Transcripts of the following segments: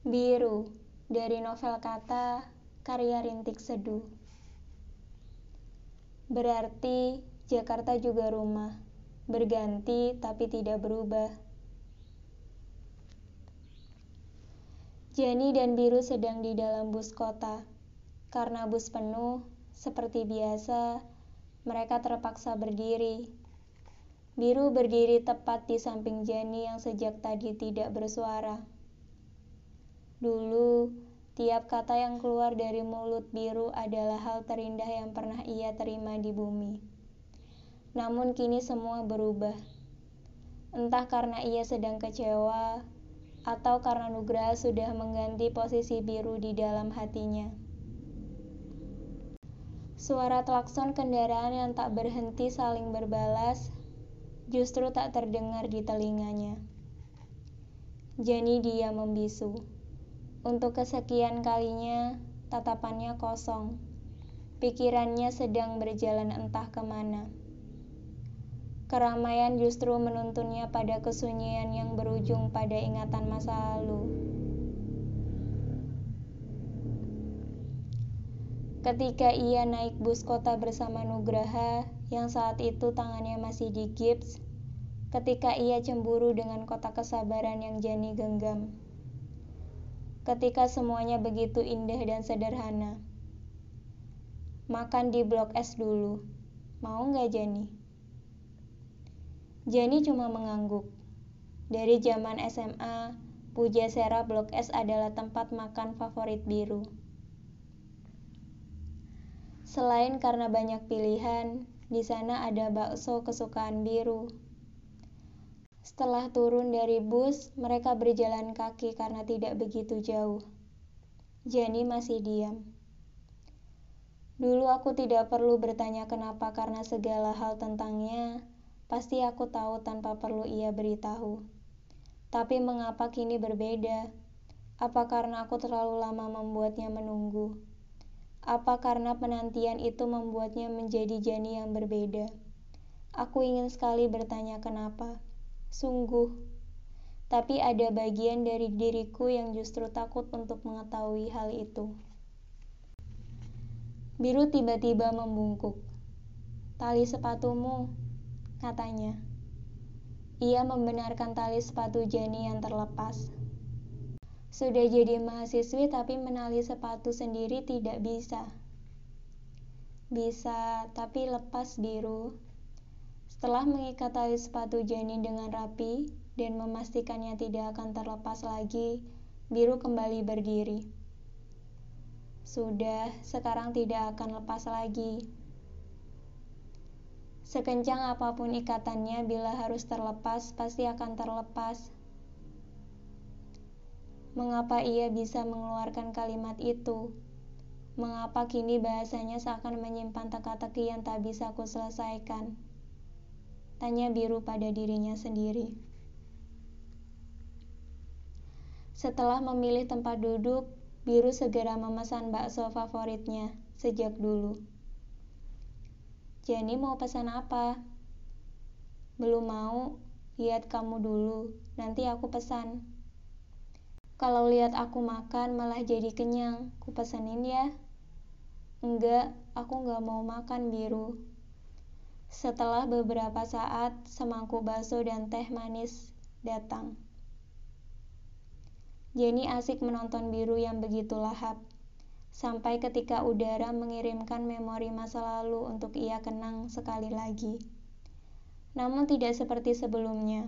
Biru dari novel kata karya Rintik Seduh. Berarti Jakarta juga rumah, berganti tapi tidak berubah. Jani dan Biru sedang di dalam bus kota. Karena bus penuh, seperti biasa, mereka terpaksa berdiri. Biru berdiri tepat di samping Jani yang sejak tadi tidak bersuara. Dulu, tiap kata yang keluar dari mulut biru adalah hal terindah yang pernah ia terima di bumi. Namun kini semua berubah. Entah karena ia sedang kecewa, atau karena Nugraha sudah mengganti posisi biru di dalam hatinya. Suara klakson kendaraan yang tak berhenti saling berbalas justru tak terdengar di telinganya. Jani dia membisu. Untuk kesekian kalinya, tatapannya kosong. Pikirannya sedang berjalan entah ke mana. Keramaian justru menuntunnya pada kesunyian yang berujung pada ingatan masa lalu. Ketika ia naik bus kota bersama Nugraha, yang saat itu tangannya masih di gips, ketika ia cemburu dengan kota kesabaran yang Jani genggam ketika semuanya begitu indah dan sederhana. Makan di blok S dulu. Mau nggak Jani? Jani cuma mengangguk. Dari zaman SMA, Pujasera Blok S adalah tempat makan favorit biru. Selain karena banyak pilihan, di sana ada bakso kesukaan biru, setelah turun dari bus, mereka berjalan kaki karena tidak begitu jauh. Jani masih diam. Dulu aku tidak perlu bertanya kenapa karena segala hal tentangnya pasti aku tahu tanpa perlu ia beritahu. Tapi mengapa kini berbeda? Apa karena aku terlalu lama membuatnya menunggu? Apa karena penantian itu membuatnya menjadi Jani yang berbeda? Aku ingin sekali bertanya kenapa. Sungguh, tapi ada bagian dari diriku yang justru takut untuk mengetahui hal itu. Biru tiba-tiba membungkuk. Tali sepatumu, katanya. Ia membenarkan tali sepatu Jani yang terlepas. Sudah jadi mahasiswi tapi menali sepatu sendiri tidak bisa. Bisa, tapi lepas biru. Setelah mengikat tali sepatu Jenny dengan rapi dan memastikannya tidak akan terlepas lagi, Biru kembali berdiri. Sudah, sekarang tidak akan lepas lagi. Sekencang apa pun ikatannya, bila harus terlepas, pasti akan terlepas. Mengapa ia bisa mengeluarkan kalimat itu? Mengapa kini bahasanya seakan menyimpan teka-teki yang tak bisa ku selesaikan? Tanya biru pada dirinya sendiri. Setelah memilih tempat duduk, biru segera memesan bakso favoritnya sejak dulu. Jenny mau pesan apa? Belum mau, lihat kamu dulu, nanti aku pesan. Kalau lihat aku makan malah jadi kenyang, ku pesenin ya. Enggak, aku nggak mau makan biru. Setelah beberapa saat, semangkuk bakso dan teh manis datang. Jenny asik menonton biru yang begitu lahap, sampai ketika udara mengirimkan memori masa lalu untuk ia kenang sekali lagi. Namun tidak seperti sebelumnya.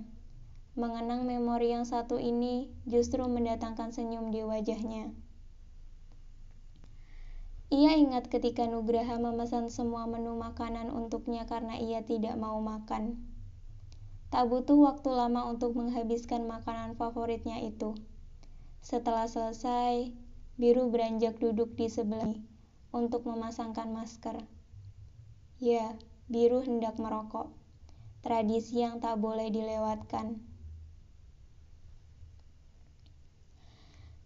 Mengenang memori yang satu ini justru mendatangkan senyum di wajahnya. Ia ingat ketika Nugraha memesan semua menu makanan untuknya karena ia tidak mau makan. Tak butuh waktu lama untuk menghabiskan makanan favoritnya itu. Setelah selesai, Biru beranjak duduk di sebelah untuk memasangkan masker. Ya, Biru hendak merokok. Tradisi yang tak boleh dilewatkan.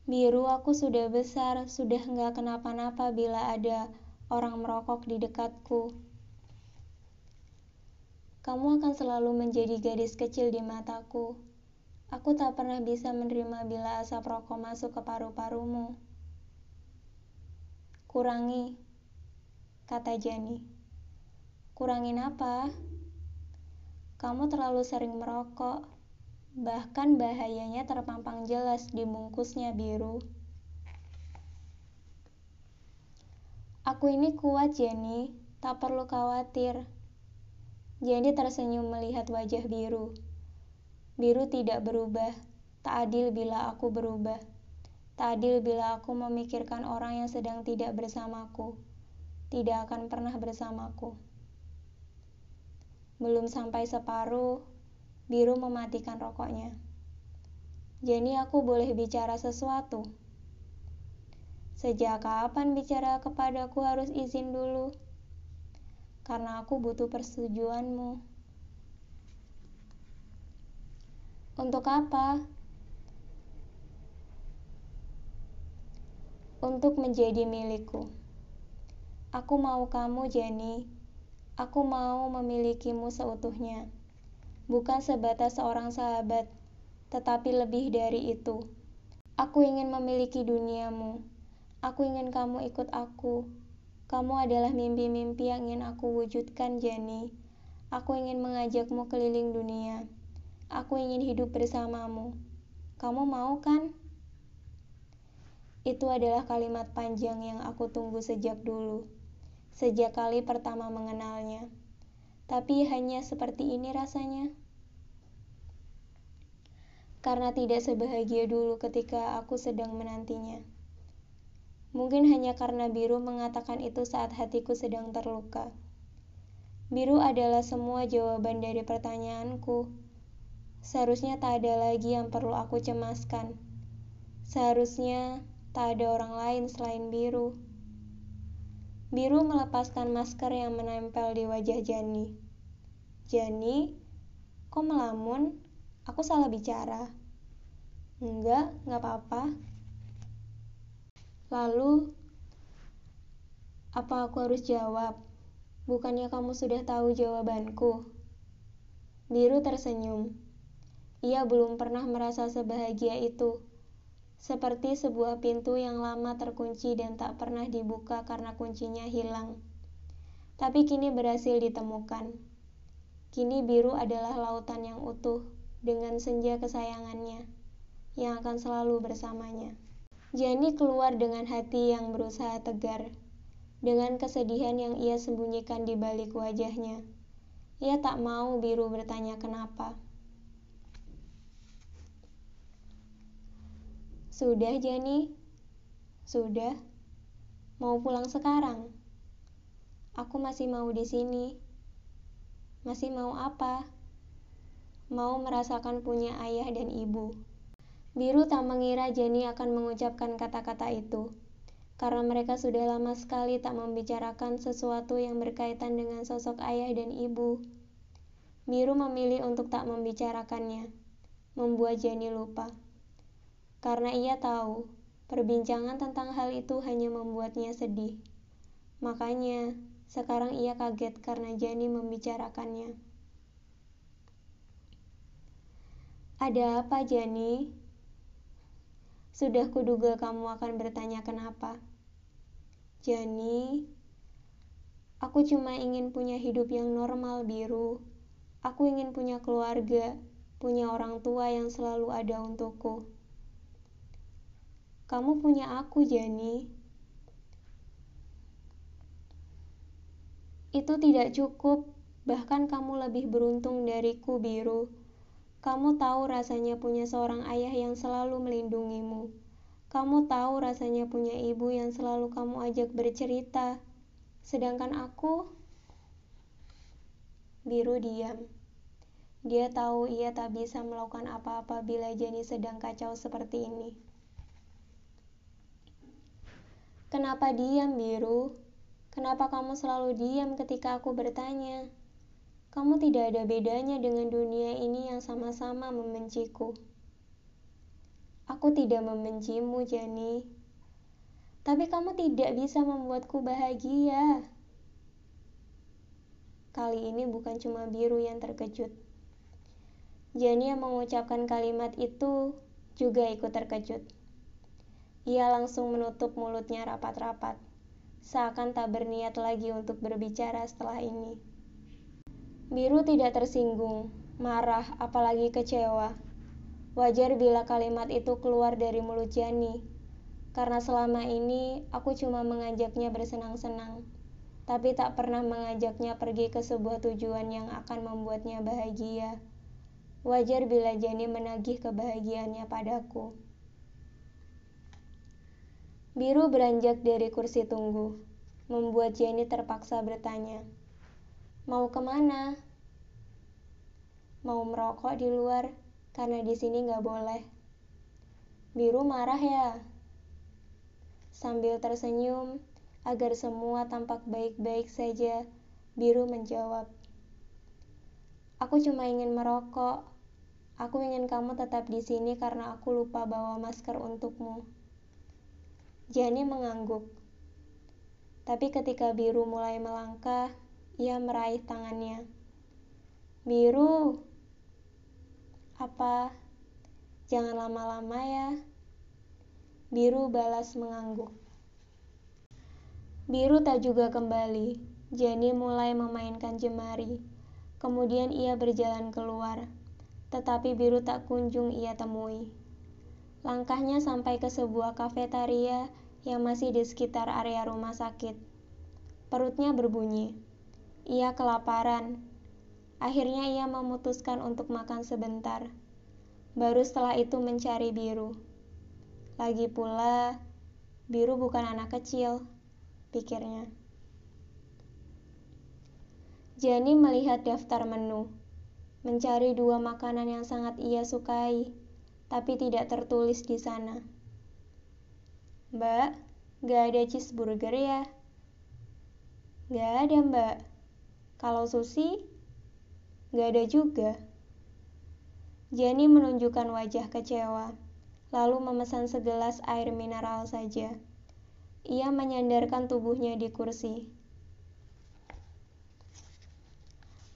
Biru aku sudah besar, sudah nggak kenapa-napa bila ada orang merokok di dekatku. Kamu akan selalu menjadi gadis kecil di mataku. Aku tak pernah bisa menerima bila asap rokok masuk ke paru-parumu. Kurangi, kata Jani. Kurangin apa? Kamu terlalu sering merokok. Bahkan bahayanya terpampang jelas di bungkusnya biru. Aku ini kuat, Jenny. Tak perlu khawatir. Jenny tersenyum melihat wajah biru. Biru tidak berubah. Tak adil bila aku berubah. Tak adil bila aku memikirkan orang yang sedang tidak bersamaku. Tidak akan pernah bersamaku. Belum sampai separuh, biru mematikan rokoknya. Jadi aku boleh bicara sesuatu. Sejak kapan bicara kepadaku harus izin dulu? Karena aku butuh persetujuanmu. Untuk apa? Untuk menjadi milikku. Aku mau kamu, Jenny Aku mau memilikimu seutuhnya, bukan sebatas seorang sahabat, tetapi lebih dari itu. Aku ingin memiliki duniamu. Aku ingin kamu ikut aku. Kamu adalah mimpi-mimpi yang ingin aku wujudkan, Jani. Aku ingin mengajakmu keliling dunia. Aku ingin hidup bersamamu. Kamu mau kan? Itu adalah kalimat panjang yang aku tunggu sejak dulu sejak kali pertama mengenalnya. Tapi hanya seperti ini rasanya. Karena tidak sebahagia dulu ketika aku sedang menantinya. Mungkin hanya karena biru mengatakan itu saat hatiku sedang terluka. Biru adalah semua jawaban dari pertanyaanku. Seharusnya tak ada lagi yang perlu aku cemaskan. Seharusnya tak ada orang lain selain biru. Biru melepaskan masker yang menempel di wajah Jani. Jani, kok melamun? Aku salah bicara. Enggak, enggak apa-apa. Lalu, apa aku harus jawab? Bukannya kamu sudah tahu jawabanku? Biru tersenyum. Ia belum pernah merasa sebahagia itu seperti sebuah pintu yang lama terkunci dan tak pernah dibuka karena kuncinya hilang. Tapi kini berhasil ditemukan. Kini biru adalah lautan yang utuh dengan senja kesayangannya yang akan selalu bersamanya. Jani keluar dengan hati yang berusaha tegar, dengan kesedihan yang ia sembunyikan di balik wajahnya. Ia tak mau biru bertanya kenapa. Sudah, Jani? Sudah. Mau pulang sekarang? Aku masih mau di sini. Masih mau apa? Mau merasakan punya ayah dan ibu. Biru tak mengira Jenny akan mengucapkan kata-kata itu, karena mereka sudah lama sekali tak membicarakan sesuatu yang berkaitan dengan sosok ayah dan ibu. Biru memilih untuk tak membicarakannya, membuat Jenny lupa karena ia tahu perbincangan tentang hal itu hanya membuatnya sedih. Makanya, sekarang ia kaget karena Jani membicarakannya. Ada apa, Jani? Sudah kuduga kamu akan bertanya kenapa. Jani, aku cuma ingin punya hidup yang normal, Biru. Aku ingin punya keluarga, punya orang tua yang selalu ada untukku. Kamu punya aku, Jani. Itu tidak cukup, bahkan kamu lebih beruntung dariku, Biru. Kamu tahu rasanya punya seorang ayah yang selalu melindungimu. Kamu tahu rasanya punya ibu yang selalu kamu ajak bercerita. Sedangkan aku, Biru diam. Dia tahu ia tak bisa melakukan apa-apa bila Jani sedang kacau seperti ini. Kenapa diam, Biru? Kenapa kamu selalu diam ketika aku bertanya? Kamu tidak ada bedanya dengan dunia ini yang sama-sama membenciku. Aku tidak membencimu, Jani. Tapi kamu tidak bisa membuatku bahagia. Kali ini bukan cuma biru yang terkejut. Jani yang mengucapkan kalimat itu juga ikut terkejut. Ia langsung menutup mulutnya rapat-rapat, seakan tak berniat lagi untuk berbicara setelah ini. Biru tidak tersinggung, marah, apalagi kecewa. Wajar bila kalimat itu keluar dari mulut Jani, karena selama ini aku cuma mengajaknya bersenang-senang, tapi tak pernah mengajaknya pergi ke sebuah tujuan yang akan membuatnya bahagia. Wajar bila Jani menagih kebahagiaannya padaku. Biru beranjak dari kursi tunggu, membuat Jenny terpaksa bertanya, "Mau ke mana?" "Mau merokok di luar, karena di sini nggak boleh." Biru marah ya? Sambil tersenyum, agar semua tampak baik-baik saja, Biru menjawab, "Aku cuma ingin merokok, Aku ingin kamu tetap di sini karena aku lupa bawa masker untukmu. Jani mengangguk. Tapi ketika Biru mulai melangkah, ia meraih tangannya. Biru, apa? Jangan lama-lama ya. Biru balas mengangguk. Biru tak juga kembali. Jani mulai memainkan jemari. Kemudian ia berjalan keluar tetapi biru tak kunjung ia temui. Langkahnya sampai ke sebuah kafetaria yang masih di sekitar area rumah sakit. Perutnya berbunyi. Ia kelaparan. Akhirnya ia memutuskan untuk makan sebentar. Baru setelah itu mencari biru. Lagi pula, biru bukan anak kecil, pikirnya. Jani melihat daftar menu mencari dua makanan yang sangat ia sukai, tapi tidak tertulis di sana. Mbak, gak ada cheeseburger ya? Gak ada mbak. Kalau sushi, gak ada juga. Jenny menunjukkan wajah kecewa, lalu memesan segelas air mineral saja. Ia menyandarkan tubuhnya di kursi.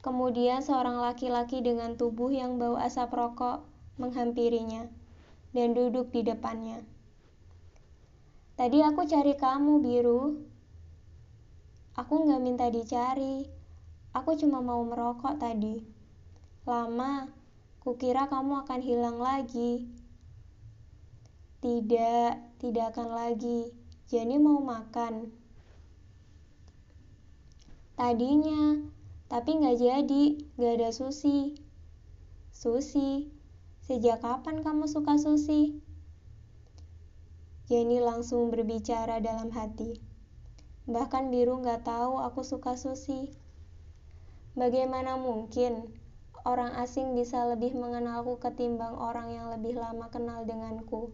Kemudian seorang laki-laki dengan tubuh yang bau asap rokok menghampirinya dan duduk di depannya. Tadi aku cari kamu, Biru. Aku nggak minta dicari. Aku cuma mau merokok tadi. Lama, kukira kamu akan hilang lagi. Tidak, tidak akan lagi. Jadi mau makan. Tadinya, tapi nggak jadi, nggak ada sushi. Sushi? Sejak kapan kamu suka sushi? Jenny langsung berbicara dalam hati. Bahkan Biru nggak tahu aku suka sushi. Bagaimana mungkin orang asing bisa lebih mengenalku ketimbang orang yang lebih lama kenal denganku?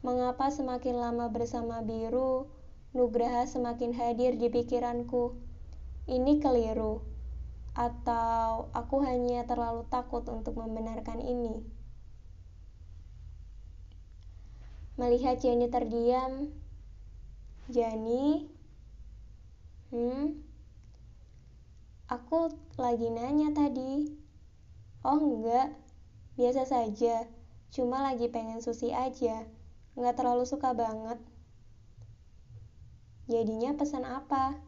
Mengapa semakin lama bersama Biru, Nugraha semakin hadir di pikiranku? Ini keliru atau aku hanya terlalu takut untuk membenarkan ini? Melihat Jenny terdiam, Jenny, hmm, aku lagi nanya tadi. Oh enggak, biasa saja, cuma lagi pengen sushi aja, nggak terlalu suka banget. Jadinya pesan apa?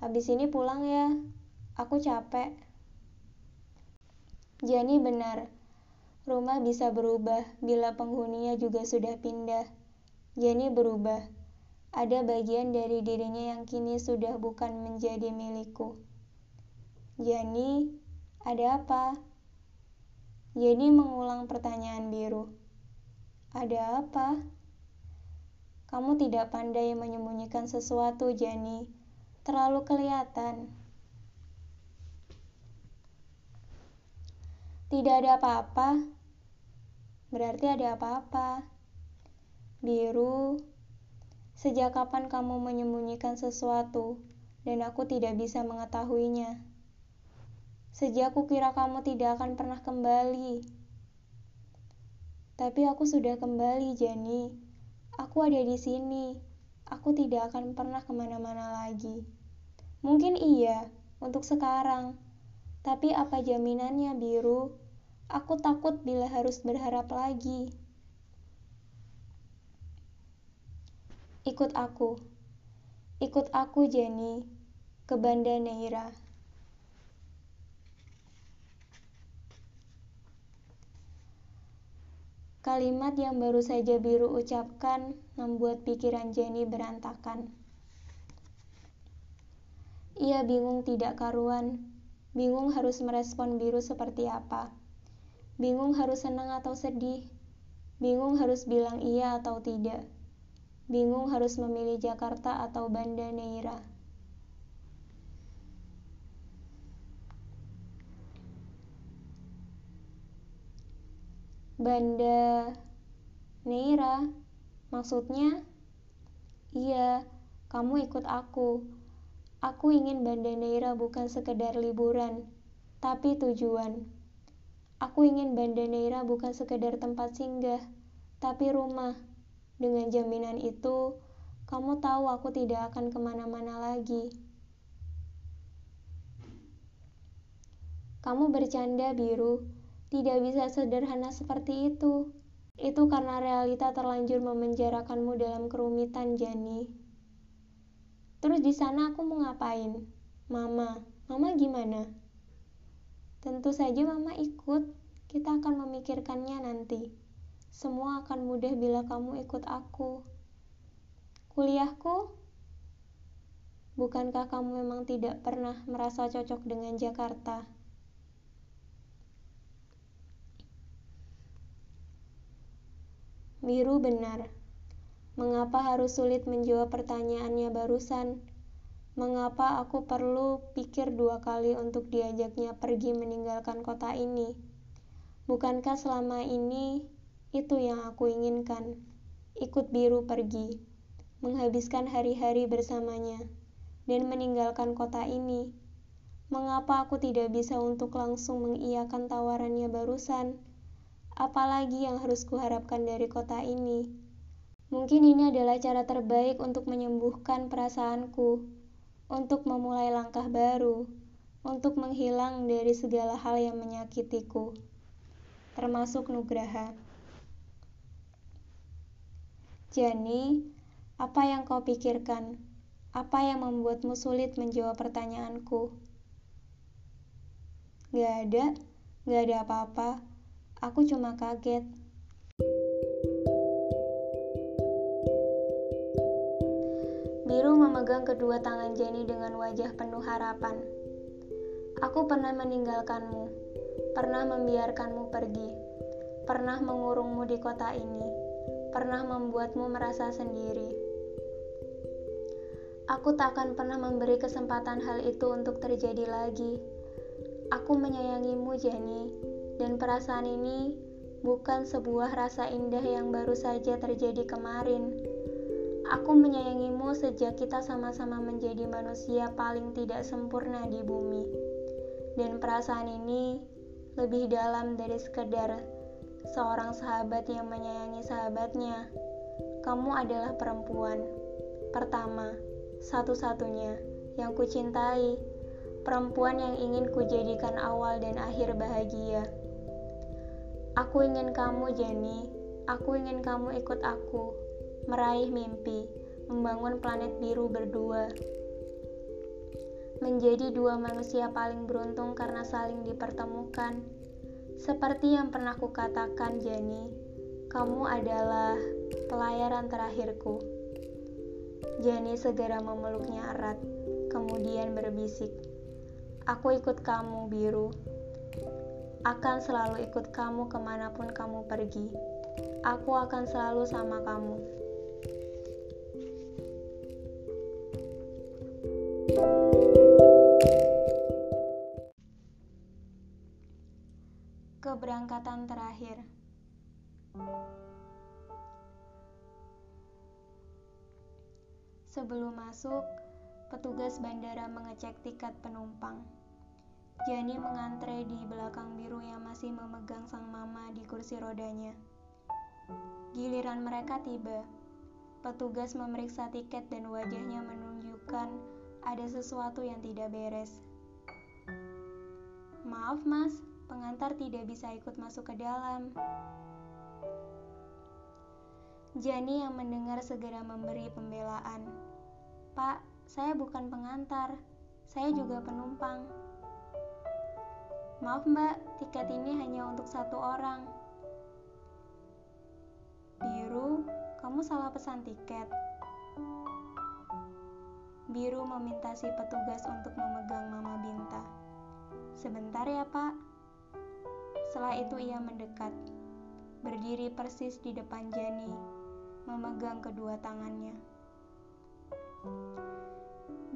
Habis ini pulang ya, Aku capek. Jani benar. Rumah bisa berubah bila penghuninya juga sudah pindah. Jani berubah. Ada bagian dari dirinya yang kini sudah bukan menjadi milikku. Jani, ada apa? Jani mengulang pertanyaan biru. Ada apa? Kamu tidak pandai menyembunyikan sesuatu, Jani. Terlalu kelihatan. Tidak ada apa-apa. Berarti ada apa-apa. Biru, sejak kapan kamu menyembunyikan sesuatu dan aku tidak bisa mengetahuinya? Sejak aku kira kamu tidak akan pernah kembali. Tapi aku sudah kembali, Jenny. Aku ada di sini. Aku tidak akan pernah ke mana-mana lagi. Mungkin iya, untuk sekarang. Tapi apa jaminannya, Biru? Aku takut bila harus berharap lagi. Ikut aku. Ikut aku, Jenny, ke Banda Neira. Kalimat yang baru saja Biru ucapkan membuat pikiran Jenny berantakan. Ia bingung tidak karuan, bingung harus merespon Biru seperti apa. Bingung harus senang atau sedih, bingung harus bilang iya atau tidak. Bingung harus memilih Jakarta atau Banda Neira. Banda Neira, maksudnya? Iya, kamu ikut aku. Aku ingin Banda Neira bukan sekedar liburan, tapi tujuan. Aku ingin Banda Neira bukan sekedar tempat singgah, tapi rumah. Dengan jaminan itu, kamu tahu aku tidak akan ke mana-mana lagi. Kamu bercanda, Biru. Tidak bisa sederhana seperti itu. Itu karena realita terlanjur memenjarakanmu dalam kerumitan, Jani. Terus di sana aku mau ngapain? Mama, Mama gimana? Tentu saja Mama ikut. Kita akan memikirkannya nanti. Semua akan mudah bila kamu ikut aku. Kuliahku? Bukankah kamu memang tidak pernah merasa cocok dengan Jakarta? Biru benar. Mengapa harus sulit menjawab pertanyaannya barusan? Mengapa aku perlu pikir dua kali untuk diajaknya pergi meninggalkan kota ini? Bukankah selama ini itu yang aku inginkan? Ikut biru pergi, menghabiskan hari-hari bersamanya, dan meninggalkan kota ini. Mengapa aku tidak bisa untuk langsung mengiyakan tawarannya barusan? Apalagi yang harus kuharapkan dari kota ini? Mungkin ini adalah cara terbaik untuk menyembuhkan perasaanku, untuk memulai langkah baru, untuk menghilang dari segala hal yang menyakitiku, termasuk Nugraha. Jani, apa yang kau pikirkan? Apa yang membuatmu sulit menjawab pertanyaanku? Gak ada, gak ada apa-apa. Aku cuma kaget. Biru memegang kedua tangan Jenny dengan wajah penuh harapan. Aku pernah meninggalkanmu, pernah membiarkanmu pergi, pernah mengurungmu di kota ini, pernah membuatmu merasa sendiri. Aku tak akan pernah memberi kesempatan hal itu untuk terjadi lagi. Aku menyayangimu, Jenny, dan perasaan ini bukan sebuah rasa indah yang baru saja terjadi kemarin. Aku menyayangimu sejak kita sama-sama menjadi manusia paling tidak sempurna di bumi. Dan perasaan ini lebih dalam dari sekedar seorang sahabat yang menyayangi sahabatnya. Kamu adalah perempuan pertama, satu-satunya yang kucintai, perempuan yang ingin kujadikan awal dan akhir bahagia. Aku ingin kamu, Jenny. Aku ingin kamu ikut aku, meraih mimpi, membangun planet biru berdua. Menjadi dua manusia paling beruntung karena saling dipertemukan. Seperti yang pernah kukatakan, Jenny, kamu adalah pelayaran terakhirku. Jenny segera memeluknya erat, kemudian berbisik, Aku ikut kamu, Biru akan selalu ikut kamu ke mana pun kamu pergi. Aku akan selalu sama kamu. Keberangkatan terakhir. Sebelum masuk, petugas bandara mengecek tiket penumpang. Jani mengantre di belakang biru yang masih memegang sang mama di kursi rodanya. Giliran mereka tiba. Petugas memeriksa tiket dan wajahnya menunjukkan ada sesuatu yang tidak beres. Maaf mas, pengantar tidak bisa ikut masuk ke dalam. Jani yang mendengar segera memberi pembelaan. Pak, saya bukan pengantar, saya juga penumpang. Maaf mbak, tiket ini hanya untuk satu orang. Biru, kamu salah pesan tiket. Biru meminta si petugas untuk memegang Mama Binta. Sebentar ya, Pak. Setelah itu ia mendekat, berdiri persis di depan Jani, memegang kedua tangannya.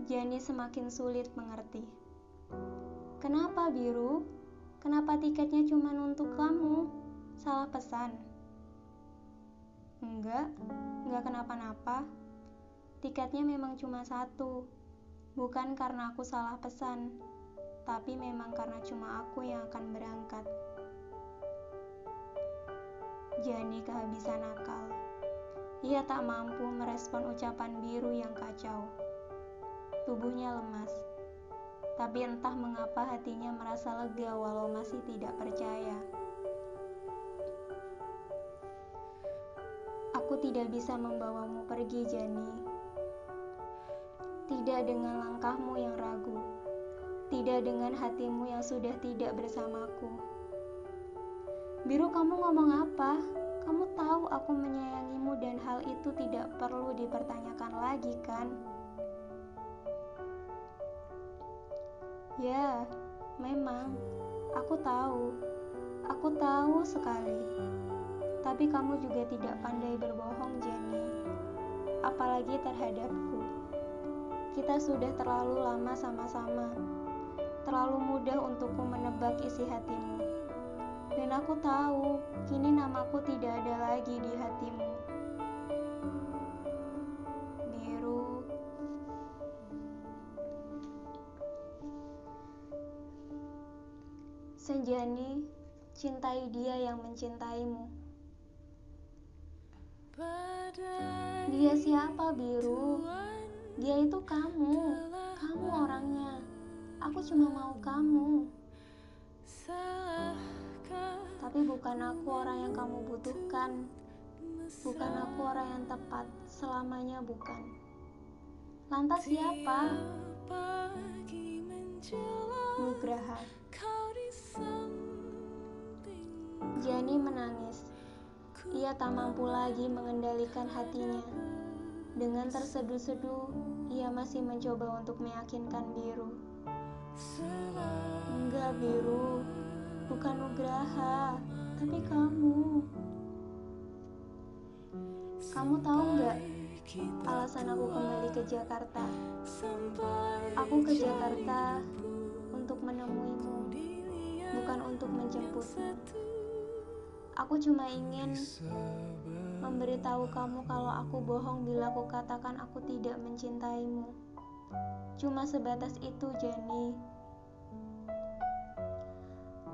Jani semakin sulit mengerti. Kenapa biru? Kenapa tiketnya cuma untuk kamu? Salah pesan? Enggak, enggak kenapa-napa. Tiketnya memang cuma satu, bukan karena aku salah pesan, tapi memang karena cuma aku yang akan berangkat. Jani kehabisan akal. Ia tak mampu merespon ucapan biru yang kacau. Tubuhnya lemas. Tapi entah mengapa hatinya merasa lega walau masih tidak percaya. Aku tidak bisa membawamu pergi, Jani. Tidak dengan langkahmu yang ragu tidak dengan hatimu yang sudah tidak bersamaku. Biru, kamu ngomong apa? Kamu tahu aku menyayangimu dan hal itu tidak perlu dipertanyakan lagi, kan? Ya, memang aku tahu. Aku tahu sekali. Tapi kamu juga tidak pandai berbohong, Jenny. Apalagi terhadapku. Kita sudah terlalu lama sama-sama terlalu mudah untukku menebak isi hatimu. Dan aku tahu, kini namaku tidak ada lagi di hatimu. Biru. Senjani, cintai dia yang mencintaimu. Dia siapa, Biru? Dia itu kamu. Kamu orangnya. Aku cuma mau kamu. Tapi bukan aku orang yang kamu butuhkan. Bukan aku orang yang tepat. Selamanya bukan. Lantas siapa? Nugraha. Jani menangis. Ia tak mampu lagi mengendalikan hatinya. Dengan terseduh-seduh, ia masih mencoba untuk meyakinkan Biru. Enggak, Biru. Bukan Nugraha, tapi kamu. Kamu tahu nggak alasan aku kembali ke Jakarta? Aku ke Jakarta untuk menemuimu, bukan untuk menjemputmu. Aku cuma ingin memberitahu kamu kalau aku bohong bila aku katakan aku tidak mencintaimu. Cuma sebatas itu, Jenny.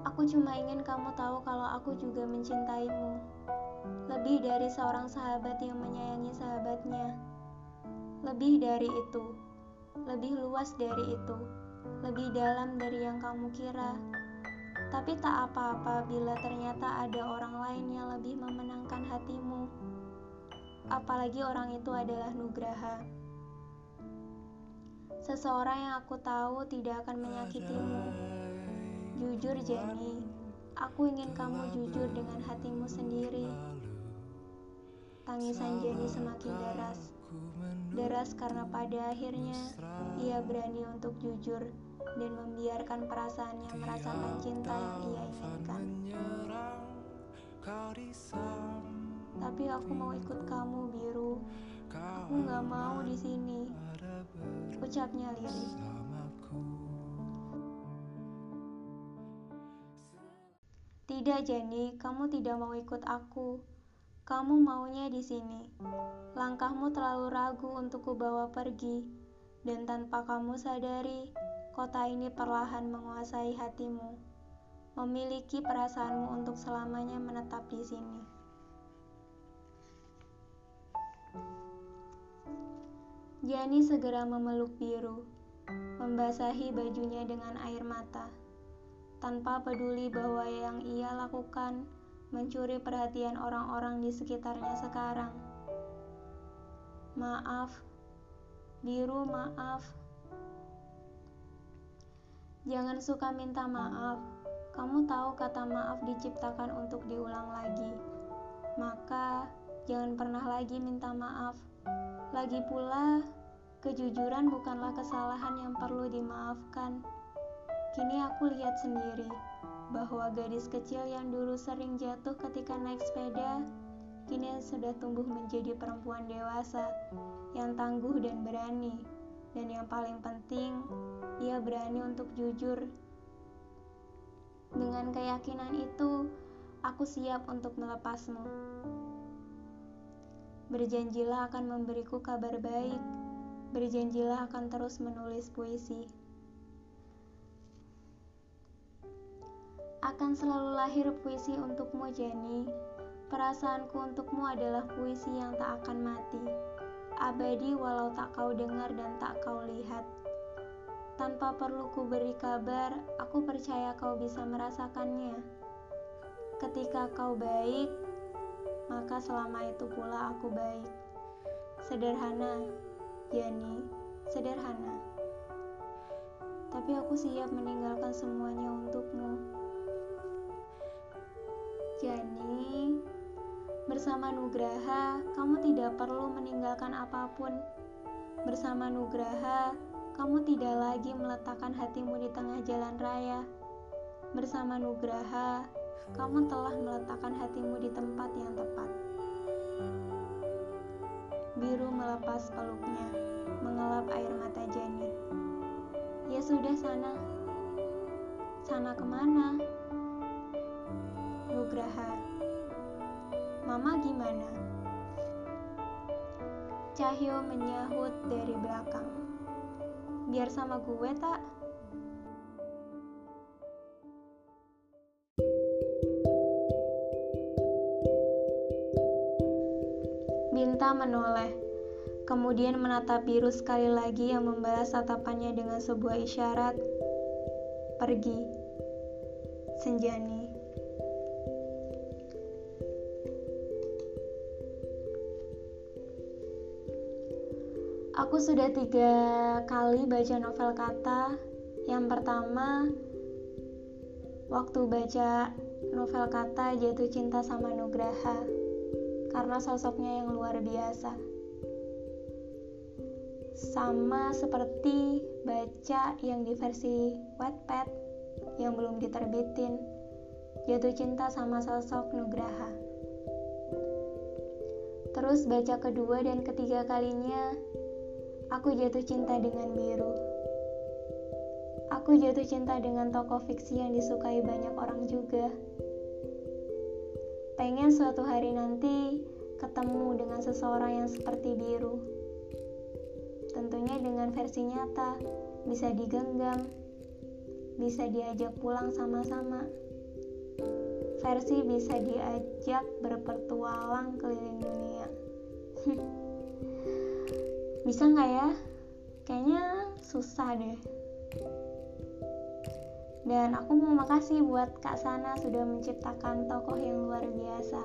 Aku cuma ingin kamu tahu kalau aku juga mencintaimu. Lebih dari seorang sahabat yang menyayangi sahabatnya. Lebih dari itu. Lebih luas dari itu. Lebih dalam dari yang kamu kira. Tapi tak apa-apa bila ternyata ada orang lain yang lebih memenangkan hatimu. Apalagi orang itu adalah Nugraha. Seseorang yang aku tahu tidak akan menyakitimu. Jujur, Jenny, aku ingin kamu jujur dengan hatimu sendiri. Tangisan Jenny semakin deras. Deras karena pada akhirnya ia berani untuk jujur dan membiarkan perasaannya merasakan cinta yang ia inginkan. Tapi aku mau ikut kamu, Biru. Aku nggak mau di sini ucapnya lirih. Tidak, Jenny, kamu tidak mau ikut aku. Kamu maunya di sini. Langkahmu terlalu ragu untuk kubawa pergi, dan tanpa kamu sadari, kota ini perlahan menguasai hatimu, memiliki perasaanmu untuk selamanya menetap di sini. Jani segera memeluk biru, membasahi bajunya dengan air mata. Tanpa peduli bahwa yang ia lakukan mencuri perhatian orang-orang di sekitarnya sekarang. Maaf, biru, maaf. Jangan suka minta maaf. Kamu tahu kata maaf diciptakan untuk diulang lagi. Maka, jangan pernah lagi minta maaf. Lagi pula, kejujuran bukanlah kesalahan yang perlu dimaafkan. Kini aku lihat sendiri bahwa gadis kecil yang dulu sering jatuh ketika naik sepeda, kini sudah tumbuh menjadi perempuan dewasa yang tangguh dan berani. Dan yang paling penting, ia berani untuk jujur. Dengan keyakinan itu, aku siap untuk melepasmu. Berjanjilah akan memberiku kabar baik. Berjanjilah akan terus menulis puisi. Akan selalu lahir puisi untukmu, Jenny. Perasaanku untukmu adalah puisi yang tak akan mati. Abadi walau tak kau dengar dan tak kau lihat. Tanpa perlu ku beri kabar, aku percaya kau bisa merasakannya. Ketika kau baik, maka selama itu pula aku baik. Sederhana, Jenny, sederhana. Tapi aku siap meninggalkan semuanya untukmu. Jani, bersama Nugraha, kamu tidak perlu meninggalkan apa pun. Bersama Nugraha, kamu tidak lagi meletakkan hatimu di tengah jalan raya. Bersama Nugraha, kamu telah meletakkan hatimu di tempat yang tepat. Biru melepas peluknya, mengelap air mata Jani. Ya sudah sana. Sana ke mana? Nugraha. Mama gimana? Cahyo menyahut dari belakang. Biar sama gue tak? Binta menoleh, kemudian menatap biru sekali lagi yang membalas tatapannya dengan sebuah isyarat. Pergi. Senjani. Aku sudah tiga kali baca novel kata. Yang pertama, waktu baca novel kata jatuh cinta sama Nugraha karena sosoknya yang luar biasa. Sama seperti baca yang di versi Wattpad yang belum diterbitin, jatuh cinta sama sosok Nugraha. Terus baca kedua dan ketiga kalinya Aku jatuh cinta dengan biru. Aku jatuh cinta dengan tokoh fiksi yang disukai banyak orang juga. Pengen suatu hari nanti ketemu dengan seseorang yang seperti biru. Tentunya dengan versi nyata, bisa digenggam, bisa diajak pulang sama-sama. Versi bisa diajak berpertualang keliling dunia. Bisa nggak ya? Kayaknya susah deh. Dan aku mau makasih buat Kak Sana sudah menciptakan tokoh yang luar biasa.